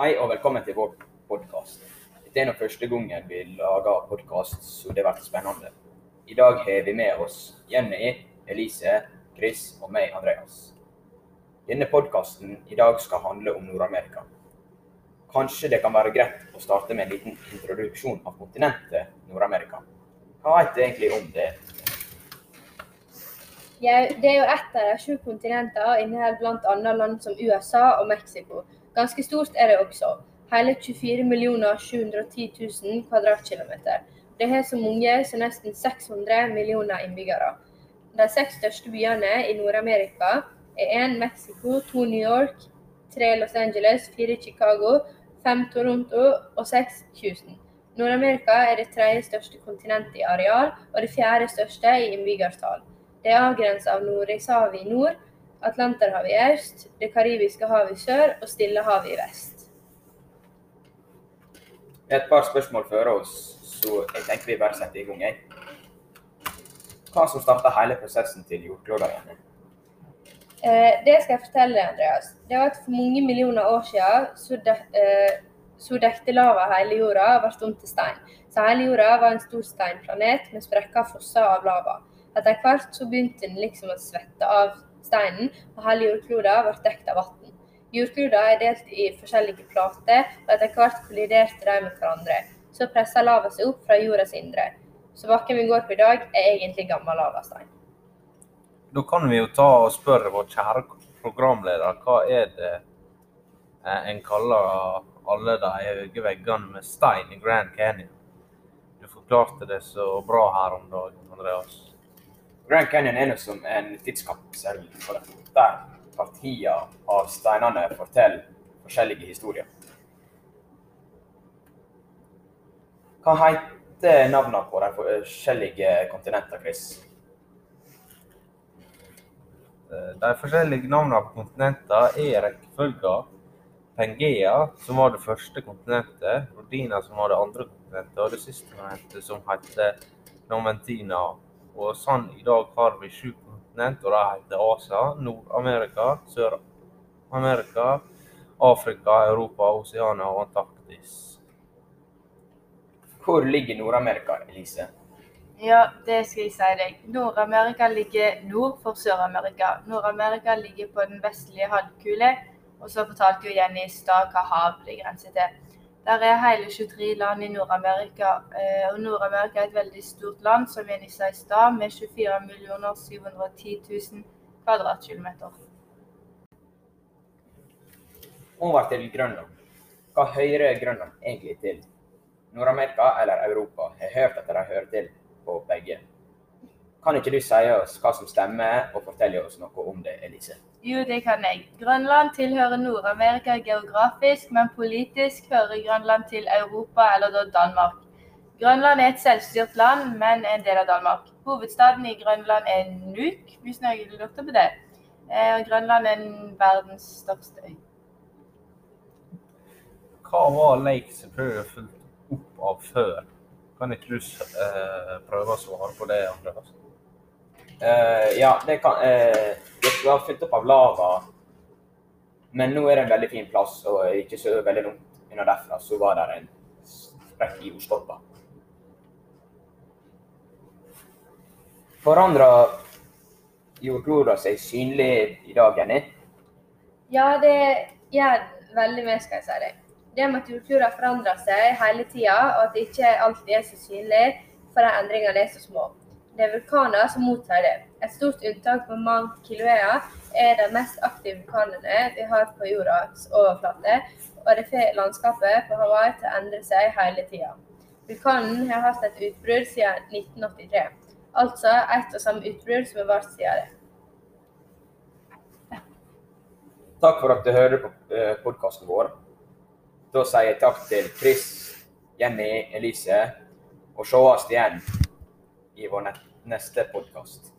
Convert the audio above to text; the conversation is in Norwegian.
Hei og velkommen til vår podkast. Dette er nå første gangen vi lager podkast, så det blir spennende. I dag har vi med oss Jenny, Elise, Chris og meg, Andreas. Denne podkasten i dag skal handle om Nord-Amerika. Kanskje det kan være greit å starte med en liten introduksjon av kontinentet Nord-Amerika. Hva vet du egentlig om det? Ja, det er jo ett av de sju kontinenter og inneholder bl.a. land som USA og Mexico. Ganske stort er det også. Hele 24 710 000 kvadratkilometer. Det har så mange som nesten 600 millioner innbyggere. De seks største byene i Nord-Amerika er én Mexico, to New York, tre Los Angeles, fire Chicago, fem Toronto og seks Houston. Nord-Amerika er det tredje største kontinentet i areal og det fjerde største i innbyggertall. Det er avgrenset av Nordishavet nord, Atlanterhavet i øst, Det karibiske havet i sør og Stillehavet i vest. Vi har et par spørsmål før oss, så jeg tenker vi bare setter i gang. jeg. Hva som starta hele prosessen til jordkloda igjen? Eh, det skal jeg fortelle deg, Andreas. Det var at For mange millioner år siden så, de, eh, så dekte lava hele jorda og ble om til stein. Så hele jorda var en stor steinplanet med sprekker fosser av lava. Etter hvert så begynte den liksom å svette av steinen, og hele jordkloden ble dekt av vann. Jordkloden er delt i forskjellige plater, og etter hvert kolliderte de med hverandre. Så pressa lava seg opp fra jordas indre. Så bakken vi går på i dag, er egentlig gammel lavastein. Da kan vi jo ta og spørre vår kjære programleder, hva er det eh, en kaller alle de høye veggene med stein i Grand Canyon? Du forklarte det så bra her om dagen. Grand Canyon er som en tidskapsel for det. Der partier av steinene forteller forskjellige historier. Hva heter navnene på de forskjellige kontinentene, Chris? Eh, De forskjellige navnene på kontinentene er rekkefølga Pangea, som var det første kontinentet, Rodina, som var det andre kontinentet, og det siste kontinentet, som heter Nomentina. Og sånn i dag har vi sju kontinent, og de heter Asia, Nord-Amerika, Sør-Amerika, Afrika, Europa, Oseania og Antarktis. Hvor ligger Nord-Amerika, Elise? Ja, det skal jeg si deg. Nord-Amerika ligger nord for Sør-Amerika. Nord-Amerika ligger på den vestlige halvkule, og så fortalte jo Jenny i stad hva hav det grenser til. Der er hele 23 land i Nord-Amerika, eh, og Nord-Amerika er et veldig stort land, som Jenny sa i stad, med 24 710 000 kvadratkilometer. Over til Grønland. Hva hører Grønland egentlig til? Nord-Amerika eller Europa? Har hørt at de hører til på begge. Kan ikke du si oss hva som stemmer, og fortelle oss noe om det, Elise? Jo, det kan jeg. Grønland tilhører Nord-Amerika geografisk, men politisk hører Grønland til Europa, eller da Danmark. Grønland er et selvstyrt land, men en del av Danmark. Hovedstaden i Grønland er Nuuk, hvis noen lurte på det. Eh, og Grønland er verdens største øy. Hva var Lake Superior fulgt opp av før? Kan ikke du eh, prøve å svare på det, Andreas? Eh, ja, det kan uh, Det var fylt opp av lava, men nå er det en veldig fin plass, og ikke så veldig langt unna derfra så var det en sprekk i jordstolpa. Forandrer jordkloda seg synlig i dag, Jenny? Ja, det gjør veldig mye, skal jeg si deg. Det med at jordkloda forandrer seg hele tida, og at det ikke alltid er så synlig, for de endringene er så små. Det er vulkaner som mottar det. Et stort unntak på Mount Kilauea er de mest aktive vulkanene vi har på jordas overflate, og det får landskapet på Hawaii til å endre seg hele tida. Vulkanen har hatt et utbrudd siden 1983, altså ett og samme utbrudd som har vart siden det. Takk for at du hører på podkasten vår. Da sier jeg takk til Chris, Jenny, Elise, og sees igjen i vår neste podkast.